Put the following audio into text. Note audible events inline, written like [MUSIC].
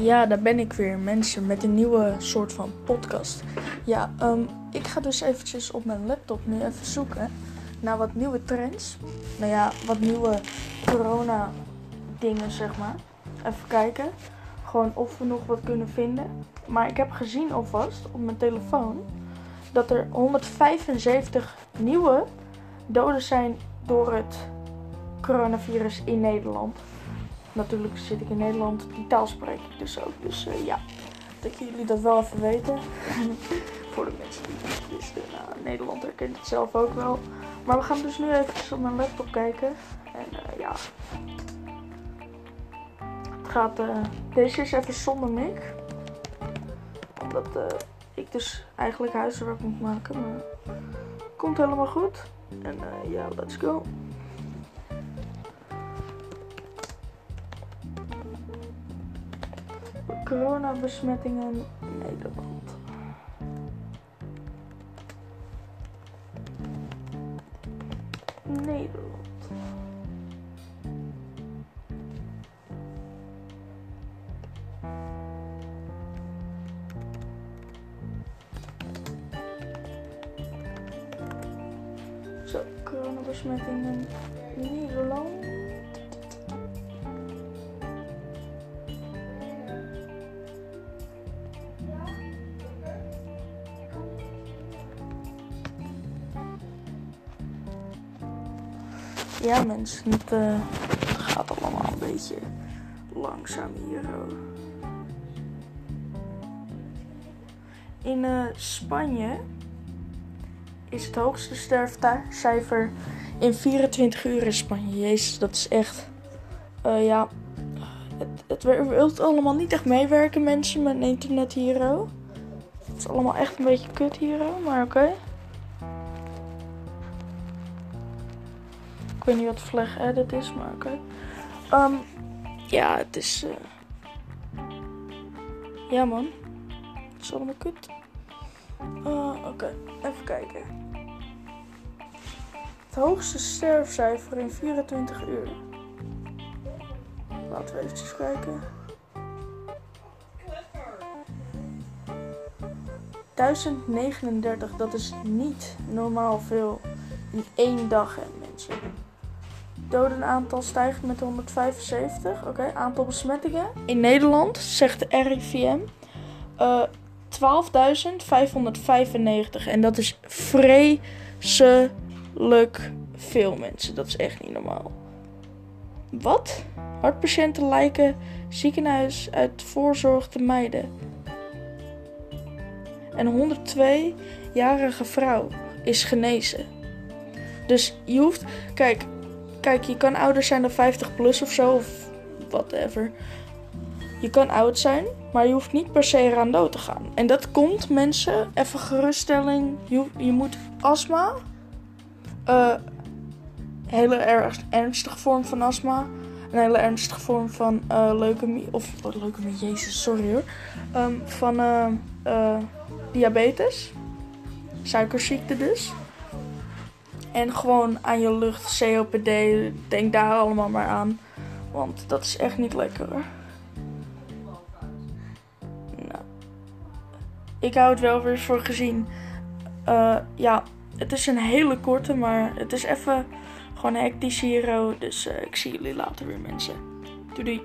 Ja, daar ben ik weer, mensen, met een nieuwe soort van podcast. Ja, um, ik ga dus eventjes op mijn laptop nu even zoeken naar wat nieuwe trends. Nou ja, wat nieuwe corona dingen, zeg maar. Even kijken. Gewoon of we nog wat kunnen vinden. Maar ik heb gezien alvast op mijn telefoon dat er 175 nieuwe doden zijn door het coronavirus in Nederland. Natuurlijk zit ik in Nederland, die taal spreek ik dus ook. Dus uh, ja, dat jullie dat wel even weten. [LAUGHS] Voor de mensen die het niet wisten. Nou, Nederland herkent het zelf ook wel. Maar we gaan dus nu even op mijn laptop kijken. En uh, ja. Het gaat. Uh, deze is even zonder mic. Omdat ik dus eigenlijk huiswerk moet maken. Maar komt helemaal goed. En ja, let's go. Coronabesmettingen in Nederland. Nederland. Zo, coronabesmettingen in Nederland. Ja mensen, het, uh, gaat allemaal een beetje langzaam hier. In uh, Spanje is het hoogste sterfcijfer in 24 uur in Spanje. Jezus, dat is echt. Uh, ja, het, het wilt allemaal niet echt meewerken, mensen, met internet hier. Het is allemaal echt een beetje kut hier, maar oké. Ik weet niet wat flag edit is, maar oké. Um, ja, het is. Uh... Ja, man. Het is allemaal kut. Uh, oké, even kijken. Het hoogste sterfcijfer in 24 uur. Laten we even kijken. 1039, dat is niet normaal veel in één dag, hè, mensen dodenaantal stijgt met 175. Oké, aantal besmettingen. In Nederland zegt de RIVM uh, 12.595. En dat is vreselijk veel mensen. Dat is echt niet normaal. Wat? Hartpatiënten lijken ziekenhuis uit voorzorg te mijden. Een 102-jarige vrouw is genezen. Dus je hoeft. Kijk, Kijk, je kan ouder zijn dan 50 plus of zo, of whatever. Je kan oud zijn, maar je hoeft niet per se eraan dood te gaan. En dat komt, mensen, even geruststelling. Je, je moet astma, uh, hele erg ernstige vorm van astma, een hele ernstige vorm van uh, leukemie, of oh, leukemie, jezus, sorry hoor, um, van uh, diabetes, suikerziekte dus. En gewoon aan je lucht, COPD, denk daar allemaal maar aan. Want dat is echt niet lekker. Nou. Ik hou het wel weer voor gezien. Uh, ja, het is een hele korte, maar het is even gewoon hectisch hier. Dus uh, ik zie jullie later weer mensen. Doei doei.